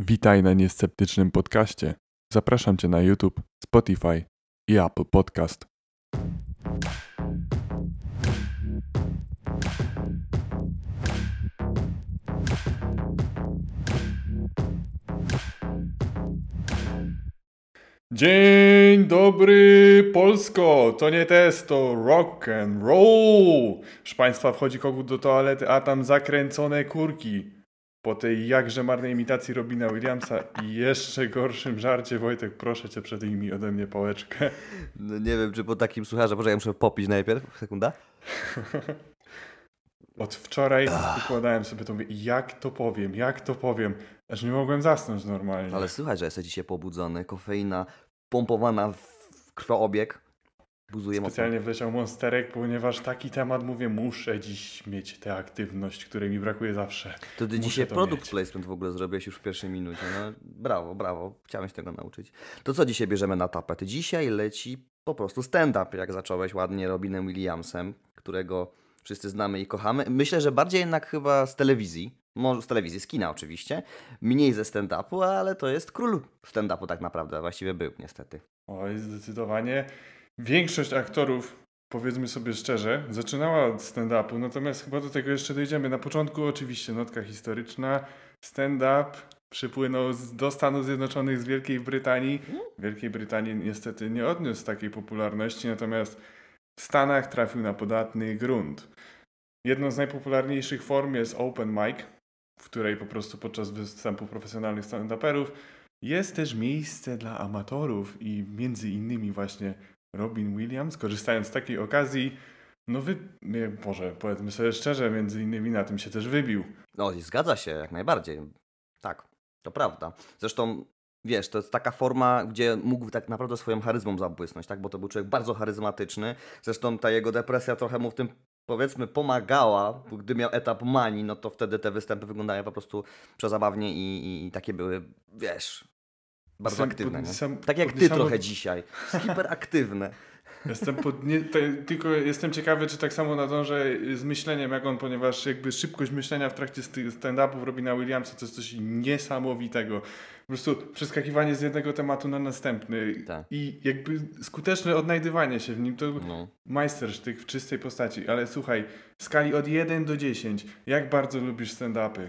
Witaj na niesceptycznym podcaście. Zapraszam Cię na YouTube, Spotify i Apple Podcast. Dzień dobry Polsko! To nie test, to rock and roll! Proszę Państwa, wchodzi kogut do toalety, a tam zakręcone kurki. Po tej jakże marnej imitacji Robina Williamsa i jeszcze gorszym żarcie, Wojtek, proszę Cię, przedejmij ode mnie pałeczkę. No nie wiem, czy po takim słucharze, może ja muszę popić najpierw, sekunda. Od wczoraj układałem sobie to, mówię, jak to powiem, jak to powiem, aż nie mogłem zasnąć normalnie. Ale słychać, że jesteś dzisiaj pobudzony, kofeina pompowana w krwoobieg, buzuje mocno. Specjalnie wleciał monsterek, ponieważ taki temat, mówię, muszę dziś mieć tę aktywność, której mi brakuje zawsze. To ty dzisiaj produkt mieć. placement w ogóle zrobiłeś już w pierwszej minucie, no brawo, brawo, chciałem się tego nauczyć. To co dzisiaj bierzemy na tapet? Dzisiaj leci po prostu stand-up, jak zacząłeś ładnie Robinem Williamsem, którego wszyscy znamy i kochamy. Myślę, że bardziej jednak chyba z telewizji, może z telewizji, z kina oczywiście, mniej ze stand-upu, ale to jest król stand-upu tak naprawdę, właściwie był niestety. Oj, zdecydowanie. Większość aktorów, powiedzmy sobie szczerze, zaczynała od stand-upu, natomiast chyba do tego jeszcze dojdziemy. Na początku oczywiście notka historyczna, stand-up przypłynął z, do Stanów Zjednoczonych z Wielkiej Brytanii. Wielkiej Brytanii niestety nie odniósł takiej popularności, natomiast w Stanach trafił na podatny grunt. Jedną z najpopularniejszych form jest open mic, w której po prostu podczas występów profesjonalnych stand-uperów jest też miejsce dla amatorów i między innymi właśnie Robin Williams, korzystając z takiej okazji, no wy, Boże, powiedzmy sobie szczerze, między innymi na tym się też wybił. No i zgadza się, jak najbardziej. Tak, to prawda. Zresztą, wiesz, to jest taka forma, gdzie mógł tak naprawdę swoją charyzmą zabłysnąć, tak? Bo to był człowiek bardzo charyzmatyczny. Zresztą ta jego depresja trochę mu w tym, powiedzmy, pomagała, gdy miał etap manii, no to wtedy te występy wyglądają po prostu przezabawnie i, i, i takie były, wiesz, bardzo aktywne. pod- sam- Tak jak ty trochę dzisiaj. Hiperaktywne. Jestem pod, nie, te, tylko jestem ciekawy, czy tak samo nadążę z myśleniem jak on, ponieważ jakby szybkość myślenia w trakcie st- stand-upów Robina Williamsa to jest coś niesamowitego. Po prostu przeskakiwanie z jednego tematu na następny Tak. i jakby skuteczne odnajdywanie się w nim to No. majstersztyk w czystej postaci. Ale słuchaj, w skali od 1 do 10, jak bardzo lubisz stand-upy?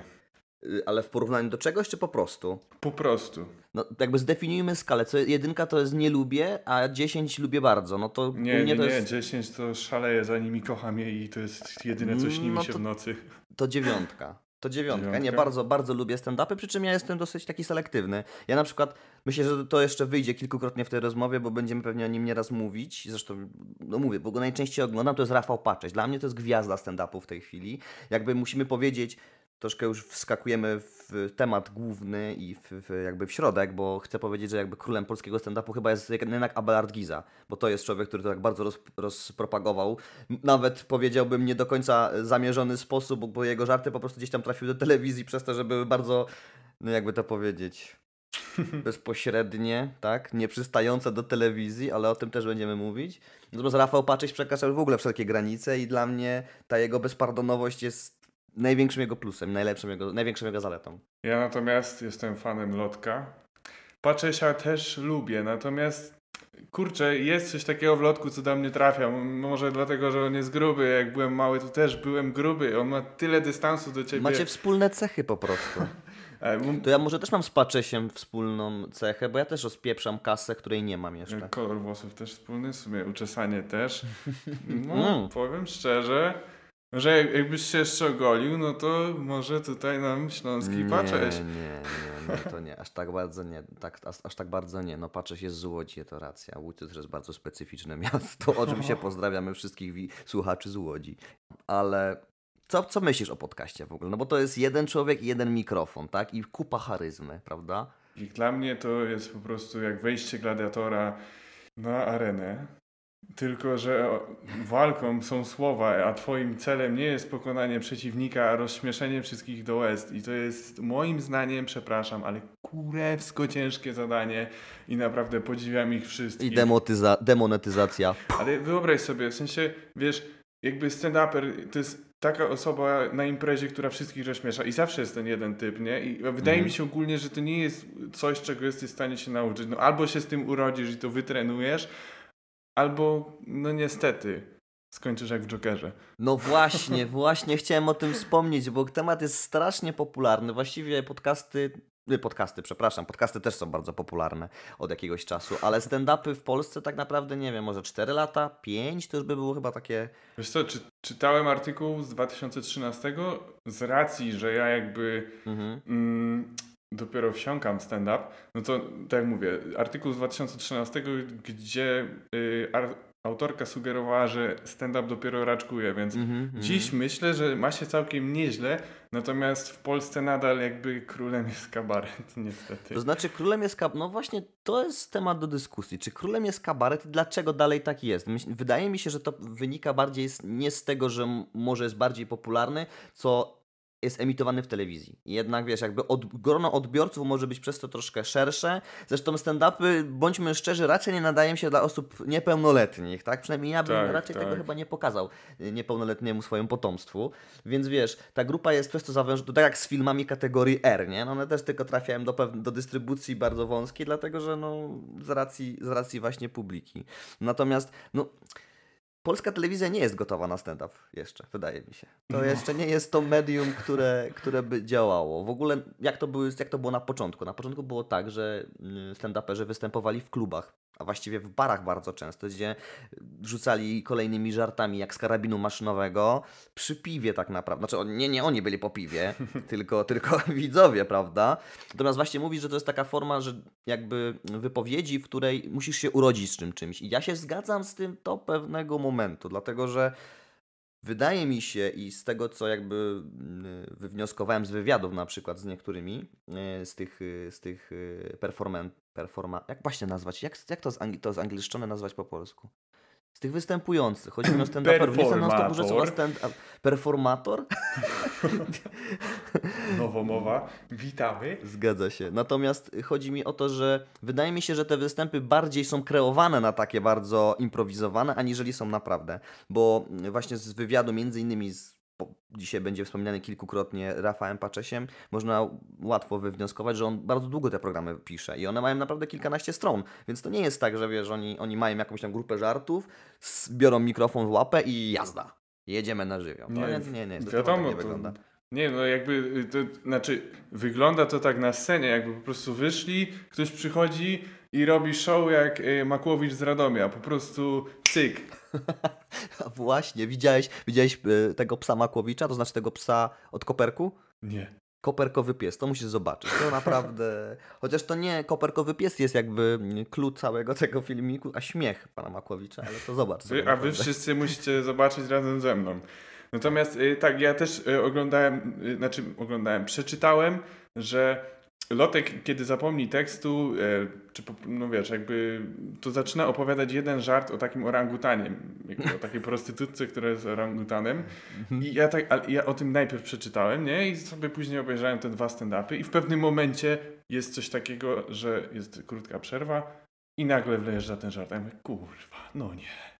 Y, Ale w porównaniu do czegoś, czy po prostu? Po prostu. No, jakby zdefiniujmy skalę. Co jedynka to jest nie lubię, a 10 lubię bardzo. No to Nie, nie, to nie, jest 10 to szaleję za nimi, kocham je i to jest jedyne, co śni mi No się to- w nocy. to dziewiątka. To dziewiątka. Nie, Dziewiątka? bardzo, bardzo lubię stand-upy, przy czym ja jestem dosyć taki selektywny. Ja na przykład myślę, że to jeszcze wyjdzie kilkukrotnie w tej rozmowie, bo będziemy pewnie o nim nieraz mówić. Zresztą, no mówię, bo go najczęściej oglądam, to jest Rafał Paczeć. Dla mnie to jest gwiazda stand-upu w tej chwili. Jakby musimy powiedzieć, troszkę już wskakujemy w temat główny i w, w, jakby w środek, bo chcę powiedzieć, że jakby królem polskiego stand-upu chyba jest jednak Abelard Giza, bo to jest człowiek, który to tak bardzo roz, rozpropagował. Nawet powiedziałbym nie do końca zamierzony sposób, bo- jego żarty po prostu gdzieś tam trafiły do telewizji przez to, że były bardzo, no jakby to powiedzieć, bezpośrednie, tak? Nieprzystające do telewizji, ale o tym też będziemy mówić. Natomiast Rafał Paczyś przekraczał w ogóle wszelkie granice i dla mnie ta jego bezpardonowość jest największym jego plusem, najlepszym jego, największą jego zaletą. Ja natomiast jestem fanem Lotka. Paczesia też lubię, natomiast kurczę, jest coś takiego w Lotku, co do mnie trafia. Może dlatego, że on jest gruby. Jak byłem mały, to też byłem gruby. On ma tyle dystansu do ciebie. Macie wspólne cechy po prostu. E, To ja może też mam z Paczesiem wspólną cechę, bo ja też rozpieprzam kasę, której nie mam jeszcze. Kolor włosów też wspólny, w sumie uczesanie też. No, Mm. powiem szczerze, że jak- jakbyś się jeszcze ogolił, no to może tutaj nam śląski Nie, Pacześ. nie, nie, nie, to nie, aż tak bardzo nie, tak, aż, aż tak bardzo nie. No Patrzeć jest z Łodzi, to racja. Łódź to też jest bardzo specyficzne miasto. Oczywiście pozdrawiamy wszystkich wi- słuchaczy z Łodzi. Ale co, co myślisz o podcaście w ogóle? No bo to jest jeden człowiek i jeden mikrofon, tak? I kupa charyzmy, prawda? I dla mnie to jest po prostu jak wejście gladiatora na arenę. Tylko, że walką są słowa, a twoim celem nie jest pokonanie przeciwnika, a rozśmieszenie wszystkich do łez. I to jest moim zdaniem, przepraszam, ale kurewsko ciężkie zadanie i naprawdę podziwiam ich wszystkich. I demotyza- demonetyzacja. Ale wyobraź sobie, w sensie, wiesz, jakby stand-uper to jest taka osoba na imprezie, która wszystkich rozśmiesza i zawsze jest ten jeden typ, nie? I wydaje Mhm. mi się ogólnie, że to nie jest coś, czego jesteś w stanie się nauczyć. No albo się z tym urodzisz i to wytrenujesz, albo no niestety skończysz jak w Jokerze. No właśnie, właśnie chciałem o tym wspomnieć, bo temat jest strasznie popularny. Właściwie podcasty, nie, podcasty, przepraszam, podcasty też są bardzo popularne od jakiegoś czasu, ale stand-upy w Polsce tak naprawdę, nie wiem, może 4 lata, 5 to już by było chyba takie... Wiesz co, czy, czytałem artykuł z 2013 z racji, że ja jakby Mhm. mm, dopiero wsiąkam stand-up, no to tak jak mówię, artykuł z 2013, gdzie y, ar, autorka sugerowała, że stand-up dopiero raczkuje, więc Mhm, mhm. dziś myślę, że ma się całkiem nieźle, natomiast w Polsce nadal jakby królem jest kabaret, niestety. To znaczy królem jest kabaret, no właśnie to jest temat do dyskusji. Czy królem jest kabaret i dlaczego dalej tak jest? Wydaje mi się, że to wynika bardziej z, nie z tego, że może jest bardziej popularny, co jest emitowany w telewizji. Jednak wiesz, jakby od, grono odbiorców może być przez to troszkę szersze. Zresztą stand-upy, bądźmy szczerzy, raczej nie nadają się dla osób niepełnoletnich, tak? Przynajmniej ja bym Tak, raczej tego tak. chyba nie pokazał y, niepełnoletniemu swojemu potomstwu. Więc wiesz, ta grupa jest przez to zawężona, tak jak z filmami kategorii R, nie? No one też tylko trafiają do, do dystrybucji bardzo wąskiej, dlatego że no z racji, z racji właśnie publiki. Natomiast, no polska telewizja nie jest gotowa na stand-up jeszcze, wydaje mi się. To No. jeszcze nie jest to medium, które, które by działało. W ogóle jak to, były, jak to było na początku? Na początku było tak, że mm, stand-uperzy występowali w klubach, a właściwie w barach bardzo często, gdzie rzucali kolejnymi żartami jak z karabinu maszynowego przy piwie tak naprawdę. Znaczy nie, nie oni byli po piwie, tylko, tylko widzowie, prawda? Natomiast właśnie mówisz, że to jest taka forma, że jakby wypowiedzi, w której musisz się urodzić z czym czymś. I ja się zgadzam z tym do pewnego momentu, dlatego że wydaje mi się i z tego, co jakby mm, wywnioskowałem z wywiadów na przykład z niektórymi, e, z tych, y, z tych y, performan, performa, jak właśnie nazwać, jak, jak to, z angli, to z angielszczone nazwać po polsku? Z tych występujących. Chodzi mi o stand-uperów. Nie jestem Performator. Nowomowa, witamy. Zgadza się. Natomiast chodzi mi o to, że wydaje mi się, że te występy bardziej są kreowane na takie bardzo improwizowane, aniżeli są naprawdę. Bo właśnie z wywiadu między innymi z dzisiaj będzie wspomniany kilkukrotnie Rafałem Paczesiem, można łatwo wywnioskować, że on bardzo długo te programy pisze i one mają naprawdę kilkanaście stron, więc to nie jest tak, że wiesz, oni, oni mają jakąś tam grupę żartów, biorą mikrofon w łapę i jazda. Jedziemy na żywioł. No, nie, nie, nie, to wiadomo, tak nie to, wygląda. Nie, no jakby, y, to, znaczy wygląda to tak na scenie, jakby po prostu wyszli, ktoś przychodzi i robi show jak y, Makłowicz z Radomia, po prostu cyk. A właśnie, widziałeś, widziałeś e, tego psa Makłowicza, to znaczy tego psa od koperku? Nie. Koperkowy pies, to musisz zobaczyć. To naprawdę. Chociaż to nie koperkowy pies jest jakby clue całego tego filmiku, a śmiech pana Makłowicza, ale to zobacz. Wy, a wy naprawdę. wszyscy musicie zobaczyć razem ze mną. Natomiast y, tak, ja też y, oglądałem, y, znaczy oglądałem, przeczytałem, że Lotek, kiedy zapomni tekstu, y, czy no wiesz, jakby to zaczyna opowiadać jeden żart o takim orangutanie, o takiej prostytutce, która jest orangutanem. I ja tak, ja o tym najpierw przeczytałem, nie? I sobie później obejrzałem te dwa stand-upy i w pewnym momencie jest coś takiego, że jest krótka przerwa i nagle wlejeżdża ten żart. Ja mówię, kurwa, no nie.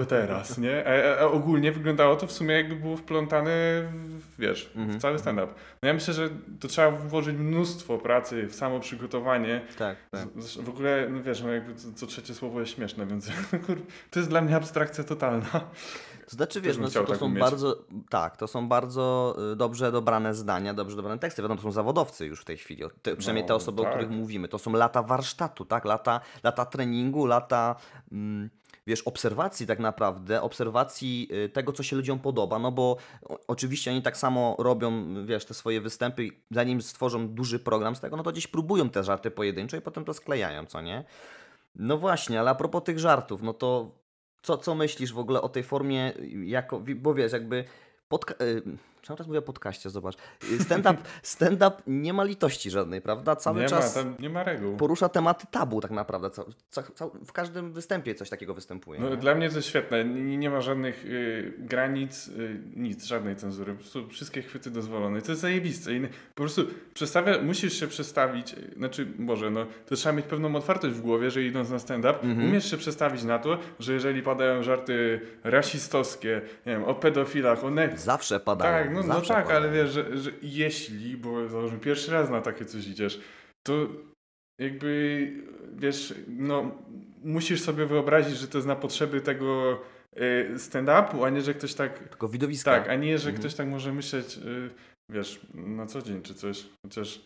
To teraz, nie? A, a, a ogólnie wyglądało to w sumie jakby było wplątane, w, wiesz, Mhm. w cały stand-up. No ja myślę, że to trzeba włożyć mnóstwo pracy w samo przygotowanie. Tak, tak. Z- W ogóle, no wiesz, no jakby co, co trzecie słowo jest śmieszne, więc kur, to jest dla mnie abstrakcja totalna. To znaczy, wiesz, no, chciał to tak są bardzo, tak, to są bardzo y, dobrze dobrane zdania, dobrze dobrane teksty. Wiadomo, to są zawodowcy już w tej chwili. Te, przynajmniej te No, osoby, o tak. których mówimy. To są lata warsztatu, tak? Lata, lata treningu, lata, mm, wiesz, obserwacji tak naprawdę, obserwacji y, tego, co się ludziom podoba, no bo oczywiście oni tak samo robią, wiesz, te swoje występy, zanim stworzą duży program z tego, no to gdzieś próbują te żarty pojedynczo i potem to sklejają, co nie? No właśnie, ale a propos tych żartów, no to co, co myślisz w ogóle o tej formie, jako, wi- bo wiesz, jakby podka- y, Czemu teraz mówię o podcaście, zobacz. Stand-up stand nie ma litości żadnej, prawda? Cały nie czas ma, tam nie ma reguł. porusza tematy tabu tak naprawdę. W każdym występie coś takiego występuje. No, dla mnie to jest świetne. Nie, nie ma żadnych y, granic, y, nic, żadnej cenzury. Po prostu wszystkie chwyty dozwolone. To jest zajebiste. Po prostu przestawia, musisz się przestawić, y, znaczy może, no, to trzeba mieć pewną otwartość w głowie, że idąc na stand-up, Mhm. umiesz się przestawić na to, że jeżeli padają żarty rasistowskie, nie wiem, o pedofilach, o ne- Zawsze padają. Tak, no, no tak, padają. ale wiesz, że, że jeśli, bo załóżmy pierwszy raz na takie coś idziesz, to jakby, wiesz, no musisz sobie wyobrazić, że to jest na potrzeby tego y, stand-upu, a nie, że ktoś tak, Tylko widowiska. tak, a nie, że Mhm. ktoś tak może myśleć, y, wiesz, na co dzień czy coś, chociaż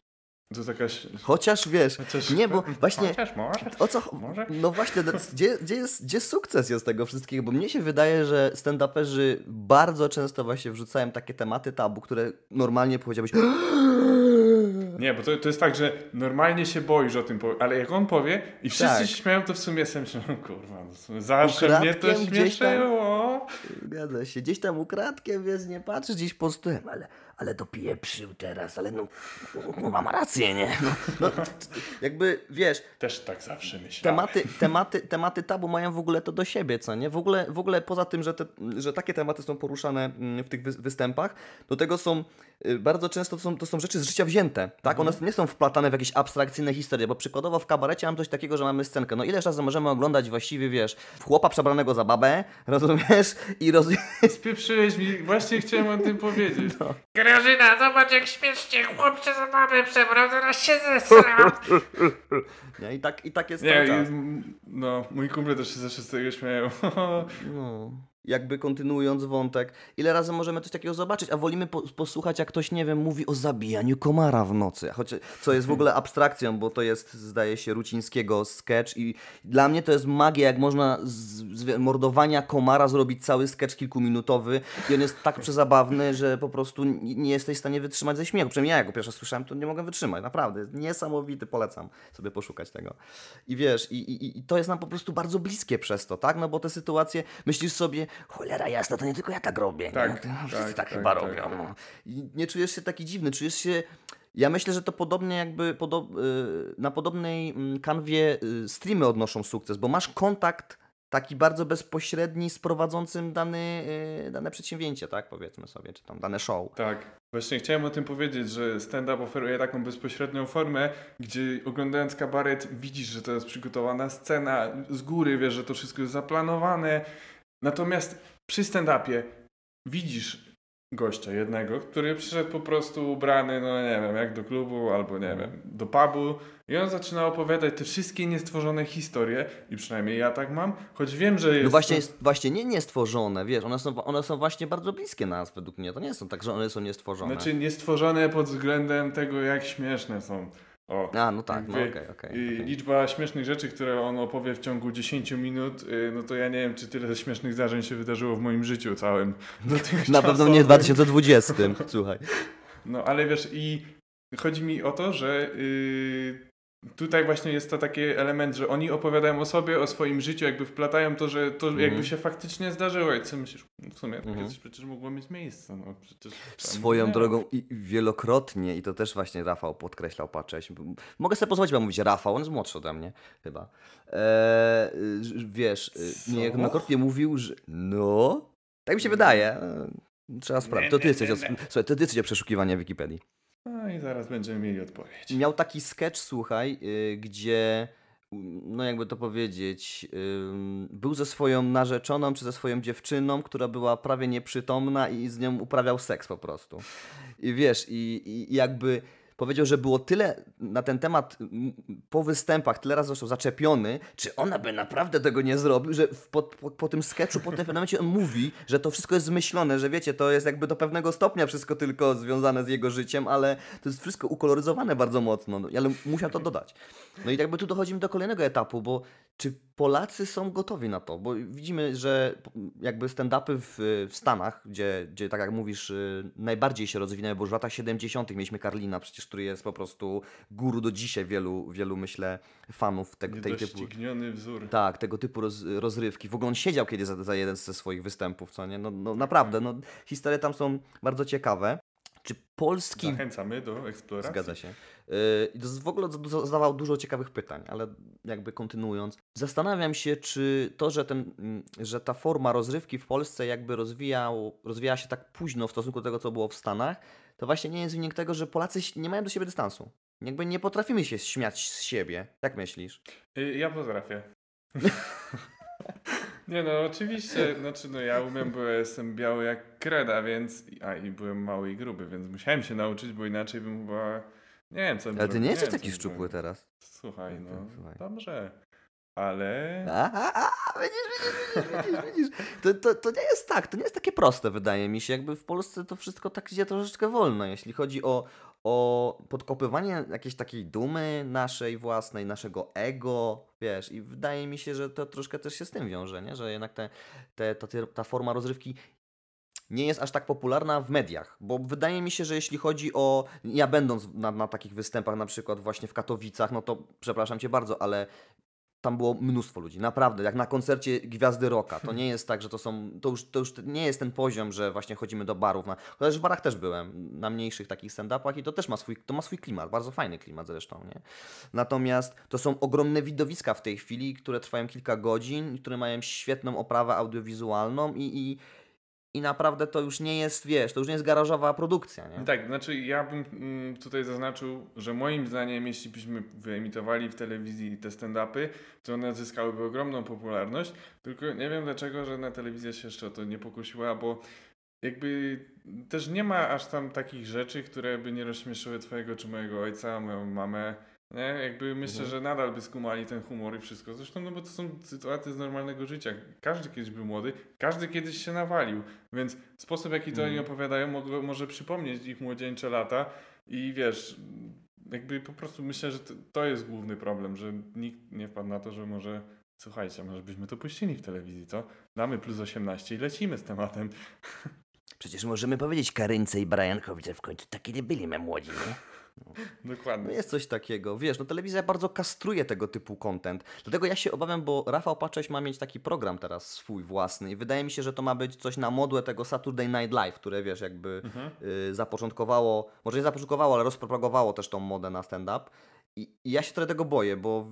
to jakaś... Chociaż wiesz, Chociaż, nie, bo właśnie Chociaż może. o co. Może? No właśnie, no, gdzie, gdzie, jest, gdzie sukces jest tego wszystkiego? Bo mnie się wydaje, że stand-uperzy bardzo często właśnie wrzucają takie tematy tabu, które normalnie powiedziałbyś. Nie, bo to, to jest tak, że normalnie się boisz o tym, ale jak on powie i wszyscy Tak. się śmieją, to w sumie jestem się, no kurwa, zawsze mnie to gdzieś tam- śmieszyło. Zgadza się, gdzieś tam ukradkiem, więc nie patrzysz gdzieś po stołem, ale, ale dopieprzył teraz, ale no, no mam rację, nie? No, no, jakby, wiesz, Też tak zawsze myślałem. tematy, tematy, tematy tabu mają w ogóle to do siebie, co nie? W ogóle, w ogóle poza tym, że, te, że takie tematy są poruszane mm, w tych wy- występach, do tego są y, bardzo często to są, to są rzeczy z życia wzięte, tak? One nie są wplatane w jakieś abstrakcyjne historie, bo przykładowo w kabarecie mam coś takiego, że mamy scenkę, no ile razy możemy oglądać właściwie, wiesz, chłopa przebranego za babę, rozumiesz? I rozumiesz, Spieprzyłeś mi, właśnie chciałem o tym powiedzieć. No. Grażyna, zobacz jak śmiesznie chłopcze za babę przebrał, zaraz się zesram. nie? I tak, i tak jest Nie, cały czas. i- no, mój kumple też się zawsze z tego śmieją. No, jakby kontynuując wątek, ile razy możemy coś takiego zobaczyć, a wolimy po, posłuchać, jak ktoś, nie wiem, mówi o zabijaniu komara w nocy, choć, co jest w ogóle abstrakcją, bo to jest, zdaje się, Rucińskiego sketch i dla mnie to jest magia, jak można z, z mordowania komara zrobić cały sketch kilkuminutowy i on jest tak przezabawny, że po prostu nie jesteś w stanie wytrzymać ze śmiechu. Przynajmniej ja, jak go pierwszy raz słyszałem, to nie mogę wytrzymać, naprawdę, niesamowity, polecam sobie poszukać tego. I wiesz, i, i, i to jest nam po prostu bardzo bliskie przez to, tak? No bo te sytuacje, myślisz sobie, cholera jasna, to nie tylko ja tak robię, Tak, nie? To Wszyscy tak, tak, tak, chyba tak. robią. No. I nie czujesz się taki dziwny, czujesz się... Ja myślę, że to podobnie jakby podo- y, na podobnej mm, kanwie y, streamy odnoszą sukces, bo masz kontakt taki bardzo bezpośredni z prowadzącym dany, y, dane przedsięwzięcie, tak? Powiedzmy sobie, czy tam dane show. Tak, właśnie chciałem o tym powiedzieć, że stand-up oferuje taką bezpośrednią formę, gdzie oglądając kabaret widzisz, że to jest przygotowana scena, z góry wiesz, że to wszystko jest zaplanowane. Natomiast przy stand-upie widzisz gościa jednego, który przyszedł po prostu ubrany, no nie wiem, jak do klubu albo nie wiem, do pubu i on zaczyna opowiadać te wszystkie niestworzone historie i przynajmniej ja tak mam, choć wiem, że jest... No właśnie, jest, właśnie nie niestworzone, wiesz, one są, one są właśnie bardzo bliskie nas według mnie. To nie są tak, że one są niestworzone. Znaczy niestworzone pod względem tego, jak śmieszne są. O. A, no tak, no okej, Jakby, okej. y, okej. Liczba śmiesznych rzeczy, które on opowie w ciągu 10 minut, y, no to ja nie wiem, czy tyle śmiesznych zdarzeń się wydarzyło w moim życiu całym. Na pewno nie w 2020, słuchaj. No ale wiesz, i chodzi mi o to, że y, tutaj właśnie jest to taki element, że oni opowiadają o sobie, o swoim życiu, jakby wplatają to, że to Mhm. jakby się faktycznie zdarzyło. I co myślisz? W sumie Mhm. takie coś przecież mogło mieć miejsce. No, przecież Swoją nie. drogą i wielokrotnie, i to też właśnie Rafał podkreślał, patrzeć. Mogę sobie pozwolić wam mówić Rafał, on jest młodszy ode mnie chyba. Eee, wiesz, y, Co? niejednokrotnie mówił, że no, tak mi się wydaje. E, Trzeba sprawdzić. To ty jesteś, nie, nie. słuchaj, to ty jesteś przeszukiwania Wikipedii. No i zaraz będziemy mieli odpowiedź. Miał taki sketch, słuchaj, y, gdzie, no jakby to powiedzieć, ym, był ze swoją narzeczoną czy ze swoją dziewczyną, która była prawie nieprzytomna i z nią uprawiał seks po prostu. I wiesz, i, i jakby powiedział, że było tyle na ten temat po występach, tyle razy został zaczepiony, czy ona by naprawdę tego nie zrobił, że po, po, po tym sketchu, po tym pewnym momencie on mówi, że to wszystko jest zmyślone, że wiecie, to jest jakby do pewnego stopnia wszystko tylko związane z jego życiem, ale to jest wszystko ukoloryzowane bardzo mocno, no, ale musiał to dodać. No i jakby tu dochodzimy do kolejnego etapu, bo czy Polacy są gotowi na to, bo widzimy, że jakby stand-upy w, w Stanach, gdzie, gdzie tak jak mówisz, y, najbardziej się rozwinęły, bo już w latach 70. mieliśmy Karlina przecież, który jest po prostu guru do dzisiaj wielu, wielu myślę, fanów tego, tej typu. Wzór. Tak, tego typu roz, rozrywki. W ogóle on siedział kiedyś za, za jeden ze swoich występów, co nie? No, no naprawdę, no, historie tam są bardzo ciekawe. Czy polski Zachęcamy do eksploracji. Zgadza się. Yy, i to w ogóle zadawał dużo ciekawych pytań, ale jakby kontynuując, zastanawiam się, czy to, że, ten, mm, że ta forma rozrywki w Polsce jakby rozwijał, rozwijała się tak późno w stosunku do tego, co było w Stanach, to właśnie nie jest wynik tego, że Polacy nie mają do siebie dystansu. Jakby nie potrafimy się śmiać z siebie. Jak myślisz? Y, Ja potrafię. Nie no, oczywiście, znaczy no ja umiem, bo ja jestem biały jak kreda, więc, a i byłem mały i gruby, więc musiałem się nauczyć, bo inaczej bym chyba, nie wiem co bym Ale ty nie jesteś taki szczupły teraz. Słuchaj, no, Słuchaj. dobrze, ale... A, a, a, widzisz, widzisz, widzisz, widzisz. To, to, to nie jest tak, to nie jest takie proste, wydaje mi się. Jakby w Polsce to wszystko tak idzie troszeczkę wolno, jeśli chodzi o, o podkopywanie jakiejś takiej dumy naszej własnej, naszego ego, wiesz, i wydaje mi się, że to troszkę też się z tym wiąże, nie? że jednak te, te, ta, ta forma rozrywki nie jest aż tak popularna w mediach, bo wydaje mi się, że jeśli chodzi o, ja będąc na, na takich występach, na przykład właśnie w Katowicach, no to przepraszam cię bardzo, ale tam było mnóstwo ludzi, naprawdę, jak na koncercie Gwiazdy Rocka. To nie jest tak, że to są, to już, to już nie jest ten poziom, że właśnie chodzimy do barów, na, chociaż w barach też byłem, na mniejszych takich stand-upach i to też ma swój, to ma swój klimat, bardzo fajny klimat zresztą, nie? Natomiast to są ogromne widowiska w tej chwili, które trwają kilka godzin, które mają świetną oprawę audiowizualną i, i, i naprawdę to już nie jest, wiesz, to już nie jest garażowa produkcja, nie? Tak, znaczy ja bym mm, tutaj zaznaczył, że moim zdaniem, jeśli byśmy wyemitowali w telewizji te stand-upy, to one zyskałyby ogromną popularność, tylko nie wiem dlaczego, że na telewizja się jeszcze o to nie pokusiła, bo jakby też nie ma aż tam takich rzeczy, które by nie rozśmieszyły twojego czy mojego ojca, moją mamę, nie? Jakby myślę, Mhm. że nadal by skumali ten humor i wszystko. Zresztą, no bo to są sytuacje z normalnego życia. Każdy kiedyś był młody, każdy kiedyś się nawalił, więc sposób, jaki to Mhm. oni opowiadają, mogło, może przypomnieć ich młodzieńcze lata i wiesz, jakby po prostu myślę, że to, to jest główny problem, że nikt nie wpadł na to, że może słuchajcie, może byśmy to puścili w telewizji, co? Damy plus 18 i lecimy z tematem. Przecież możemy powiedzieć Karynce i Briankowi, że w końcu takie nie byli my młodzi, nie? No Dokładnie. jest coś takiego. Wiesz, no telewizja bardzo kastruje tego typu content. Dlatego ja się obawiam, bo Rafał Pacześ ma mieć taki program teraz swój własny i wydaje mi się, że to ma być coś na modłę tego Saturday Night Live, które wiesz, jakby Mhm. y, zapoczątkowało, może nie zapoczątkowało, ale rozpropagowało też tą modę na stand-up. I, I ja się trochę tego boję, bo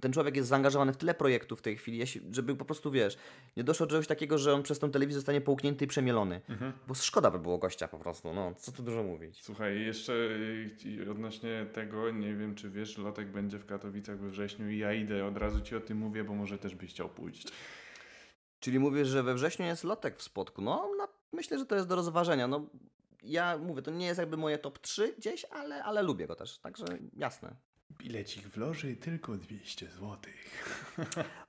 ten człowiek jest zaangażowany w tyle projektów w tej chwili, żeby po prostu, wiesz, nie doszło do czegoś takiego, że on przez tą telewizję zostanie połknięty i przemielony. Mhm. Bo szkoda by było gościa po prostu, no, co tu dużo mówić. Słuchaj, jeszcze odnośnie tego, nie wiem czy wiesz, Lotek będzie w Katowicach we wrześniu i ja idę, od razu ci o tym mówię, bo może też byś chciał pójść. Czyli mówisz, że we wrześniu jest lotek w spotku. No, no myślę, że to jest do rozważenia. No, ja mówię, to nie jest jakby moje top 3 gdzieś, ale, ale lubię go też, także jasne. Bilecik w loży tylko 200 zł.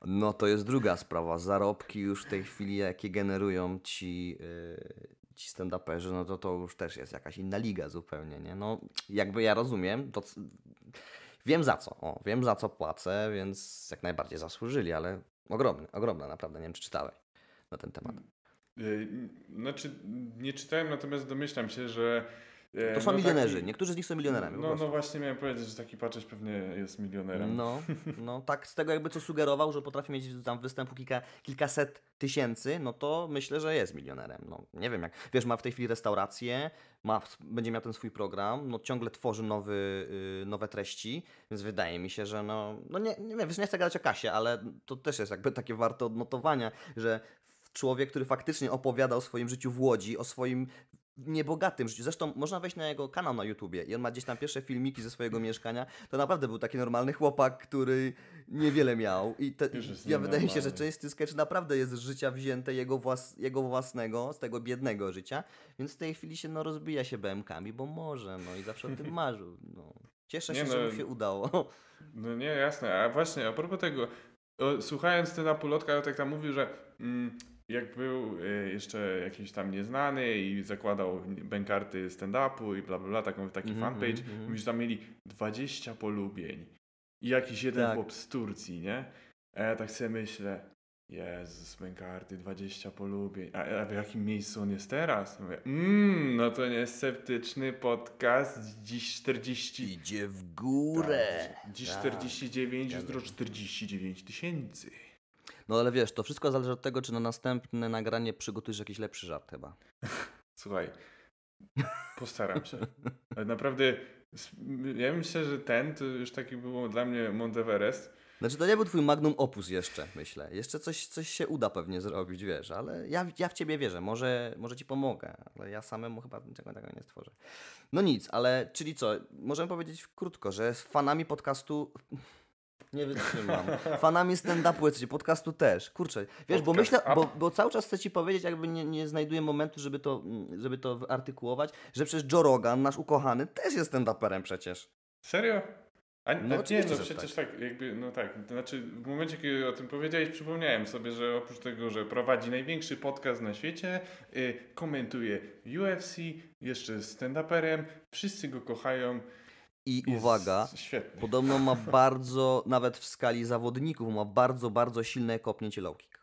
No to jest druga sprawa. Zarobki już w tej chwili, jakie generują ci, yy, ci stand-uperzy, no to to już też jest jakaś inna liga zupełnie, nie? No, jakby ja rozumiem, to c- wiem za co, o, wiem za co płacę, więc jak najbardziej zasłużyli, ale ogromne, ogromne naprawdę, nie wiem czy czytałeś na ten temat. Y, Znaczy, nie czytałem, natomiast domyślam się, że. E, To są no milionerzy, taki- niektórzy z nich są milionerami. No, no właśnie miałem powiedzieć, że taki patrzeć pewnie jest milionerem. No, no tak z tego jakby co sugerował, że potrafi mieć tam występu kilka, kilkaset tysięcy, no to myślę, że jest milionerem. No nie wiem jak, wiesz, ma w tej chwili restaurację, ma, będzie miał ten swój program, no ciągle tworzy nowy, y, nowe treści, więc wydaje mi się, że no, no nie, nie wiem, wiesz, nie chcę gadać o kasie, ale to też jest jakby takie warte odnotowania, że człowiek, który faktycznie opowiada o swoim życiu w Łodzi, o swoim niebogatym życiu. Zresztą można wejść na jego kanał na YouTubie i on ma gdzieś tam pierwsze filmiki ze swojego mieszkania. To naprawdę był taki normalny chłopak, który niewiele miał. I te, ja wydaje mi się, że nienormalny. częsty sketch naprawdę jest z życia wzięte jego, włas, jego własnego, z tego biednego życia. Więc w tej chwili się no, rozbija się BMK-ami, bo może, no i zawsze o tym marzył. No. Cieszę Nie się, no, że mu się udało. No nie, jasne. A właśnie, a propos tego, o, słuchając ten Apulotka, tak tam mówił, że mm, jak był y, jeszcze jakiś tam nieznany i zakładał bękarty stand-upu i bla bla bla, taką, taki Mhm, fanpage, mhm, mhm. mówi, że tam mieli 20 polubień i jakiś jeden Tak. chłop z Turcji, nie? A ja tak sobie myślę, Jezus, Mękarty, 20 polubień. A, a w jakim miejscu on jest teraz? Mówię, Mmm, no to nie sceptyczny podcast, dziś 40... Idzie w górę. Tak, dziś Tak. 49, Zgadza jutro 49 tysięcy. No ale wiesz, to wszystko zależy od tego, czy na następne nagranie przygotujesz jakiś lepszy żart chyba. Słuchaj, postaram się. Ale naprawdę, ja myślę, że ten to już taki był dla mnie Monteverest. Znaczy to nie był twój magnum opus jeszcze, myślę. Jeszcze coś, coś się uda pewnie zrobić, wiesz, ale ja, ja w ciebie wierzę, może, może ci pomogę, ale ja samemu chyba niczego takiego nie stworzę. No nic, ale czyli co, możemy powiedzieć krótko, że z fanami podcastu... Nie wytrzymam. Fanami stand-upu jesteście, podcastu też. Kurczę, wiesz, bo Podcast myślę, up. bo, bo cały czas chcę ci powiedzieć, jakby nie, nie znajduję momentu, żeby to, mm, żeby to wyartykułować, że przecież Joe Rogan, nasz ukochany, też jest stand-uperem przecież. Serio? A, No no nie, oczywiście, no że przecież tak. jakby, no tak, to znaczy w momencie, kiedy o tym powiedziałeś, przypomniałem sobie, że oprócz tego, że prowadzi największy podcast na świecie, y, komentuje UFC, jeszcze stand-uperem, wszyscy go kochają. I Jest uwaga, Świetny. Podobno ma bardzo, nawet w skali zawodników, ma bardzo, bardzo silne kopnięcie low kick.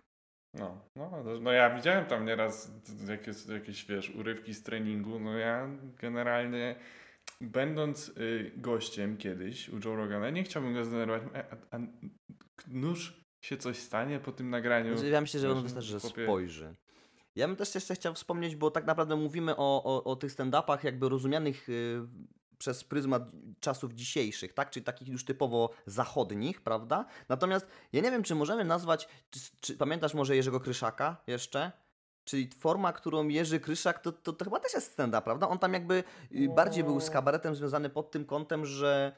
No, no, no, ja widziałem tam nieraz jakieś, jakieś, wiesz, urywki z treningu, no ja generalnie będąc y, gościem kiedyś u Joe Rogana, nie chciałbym go zdenerwować, a, a, nóż się coś stanie po tym nagraniu. Znaczy, ja myślę, że on wystarczy, że chłopie- spojrzy. Ja bym też jeszcze chciał wspomnieć, bo tak naprawdę mówimy o, o, o tych stand-upach jakby rozumianych y, przez pryzmat czasów dzisiejszych, tak? Czyli takich już typowo zachodnich, prawda? Natomiast ja nie wiem, czy możemy nazwać, czy, czy pamiętasz może Jerzego Kryszaka jeszcze? Czyli forma, którą Jerzy Kryszak, to, to, to chyba też jest stand-up, prawda? On tam jakby y, bardziej był z kabaretem związany pod tym kątem, że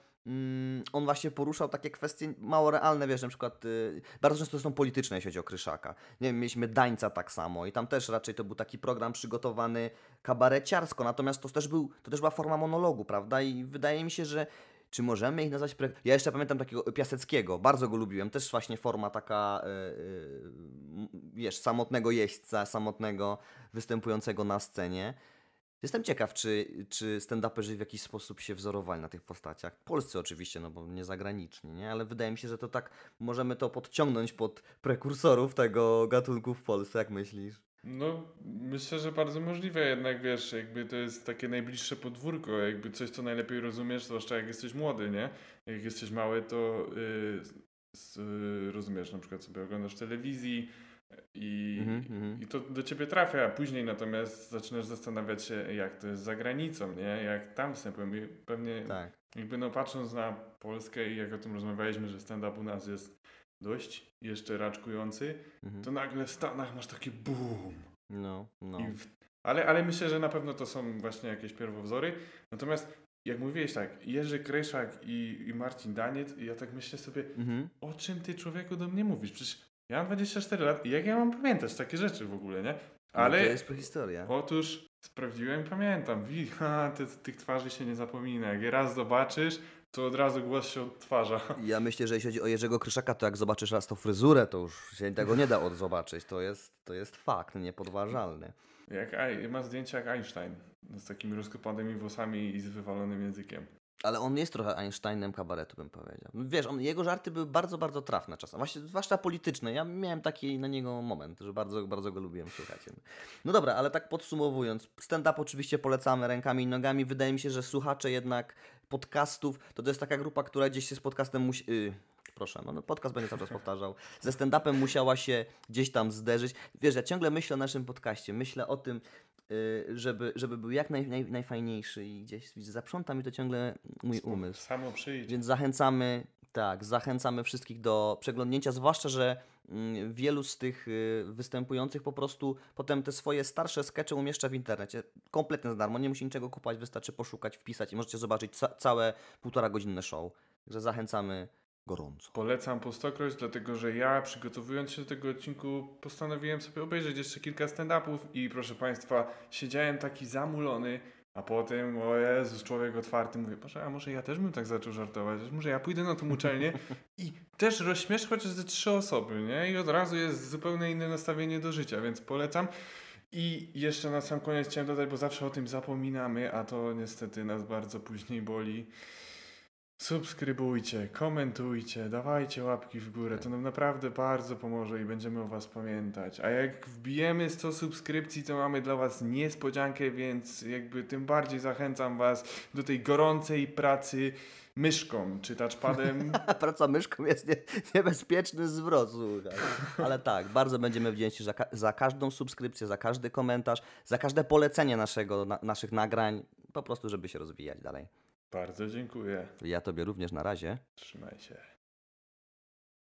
on właśnie poruszał takie kwestie mało realne, wiesz, na przykład y, bardzo często są polityczne, jeśli chodzi o Kryszaka. Nie wiem, mieliśmy Dańca tak samo i tam też raczej to był taki program przygotowany kabareciarsko, natomiast to też, był, to też była forma monologu, prawda? I wydaje mi się, że czy możemy ich nazwać... Pre... Ja jeszcze pamiętam takiego Piaseckiego, bardzo go lubiłem, też właśnie forma taka, y, y, wiesz, samotnego jeźdźca, samotnego występującego na scenie. Jestem ciekaw, czy, czy stand-uperzy w jakiś sposób się wzorowali na tych postaciach. Polscy oczywiście, no bo nie zagraniczni, nie? Ale wydaje mi się, że to tak możemy to podciągnąć pod prekursorów tego gatunku w Polsce, jak myślisz? No, myślę, że bardzo możliwe, jednak wiesz, jakby to jest takie najbliższe podwórko, jakby coś, co najlepiej rozumiesz, zwłaszcza jak jesteś młody, nie? Jak jesteś mały, to y, s- y, rozumiesz, na przykład sobie oglądasz telewizji i, Mhm, mhm. i to do ciebie trafia, a później natomiast zaczynasz zastanawiać się, jak to jest za granicą, nie? Jak tam wstępują i pewnie Tak. jakby no patrząc na Polskę i jak o tym rozmawialiśmy, że stand-up u nas jest dość jeszcze raczkujący, Mhm. to nagle w Stanach masz takie boom. No, no. W, ale, ale myślę, że na pewno to są właśnie jakieś pierwowzory. Natomiast jak mówiłeś tak, Jerzy Kryszak i, i Marcin Daniec, i ja tak myślę sobie, Mhm. o czym ty człowieku do mnie mówisz? Przecież ja mam 24 lat i jak ja mam pamiętać takie rzeczy w ogóle, nie? Ale No, to jest prehistoria. otóż sprawdziłem, pamiętam, wi, ha, ty, tych twarzy się nie zapomina. Jak je raz zobaczysz, to od razu głos się odtwarza. Ja myślę, że jeśli chodzi o Jerzego Kryszaka, to jak zobaczysz raz tą fryzurę, to już się tego nie da odzobaczyć. To jest, to jest fakt niepodważalny. Jak, ma zdjęcia jak Einstein, z takimi rozkopanymi włosami i z wywalonym językiem. Ale on jest trochę Einsteinem kabaretu, bym powiedział. Wiesz, on, jego żarty były bardzo, bardzo trafne czasem. Właśnie, zwłaszcza polityczne. Ja miałem taki na niego moment, że bardzo, bardzo go lubiłem słuchać. No dobra, ale tak podsumowując, stand-up oczywiście polecamy rękami i nogami. Wydaje mi się, że słuchacze jednak podcastów, to to jest taka grupa, która gdzieś się z podcastem musi... Yy. Proszę, no, no podcast będę cały czas powtarzał. Ze stand-upem musiała się gdzieś tam zderzyć. Wiesz, ja ciągle myślę o naszym podcaście. Myślę o tym, żeby, żeby był jak naj, naj, najfajniejszy i gdzieś zaprząta mi to ciągle mój umysł. Samo przyjdzie. Więc zachęcamy, tak, zachęcamy wszystkich do przeglądnięcia, zwłaszcza, że mm, wielu z tych y, występujących po prostu potem te swoje starsze skecze umieszcza w internecie. Kompletnie za darmo, nie musi niczego kupować, wystarczy poszukać, wpisać i możecie zobaczyć ca całe półtora godzinne show. Także zachęcamy gorąco. Polecam po stokroć, dlatego że ja przygotowując się do tego odcinku postanowiłem sobie obejrzeć jeszcze kilka stand-upów i proszę Państwa, siedziałem taki zamulony, a potem, o Jezus, człowiek otwarty, mówię, Boże, a może ja też bym tak zaczął żartować, może ja pójdę na tą uczelnię i też rozśmiesz chociaż ze trzy osoby, nie? I od razu jest zupełnie inne nastawienie do życia, więc polecam. I jeszcze na sam koniec chciałem dodać, bo zawsze o tym zapominamy, a to niestety nas bardzo później boli. Subskrybujcie, komentujcie, dawajcie łapki w górę. To nam naprawdę bardzo pomoże i będziemy o Was pamiętać. A jak wbijemy 100 subskrypcji, to mamy dla Was niespodziankę, więc jakby tym bardziej zachęcam Was do tej gorącej pracy myszką czy touchpadem. Praca myszką jest nie, niebezpieczny zwrot, słuchaj. Ale tak, bardzo będziemy wdzięczni za, ka- za każdą subskrypcję, za każdy komentarz, za każde polecenie naszego, na, naszych nagrań, po prostu, żeby się rozwijać dalej. Bardzo dziękuję. Ja Tobie również na razie. Trzymaj się.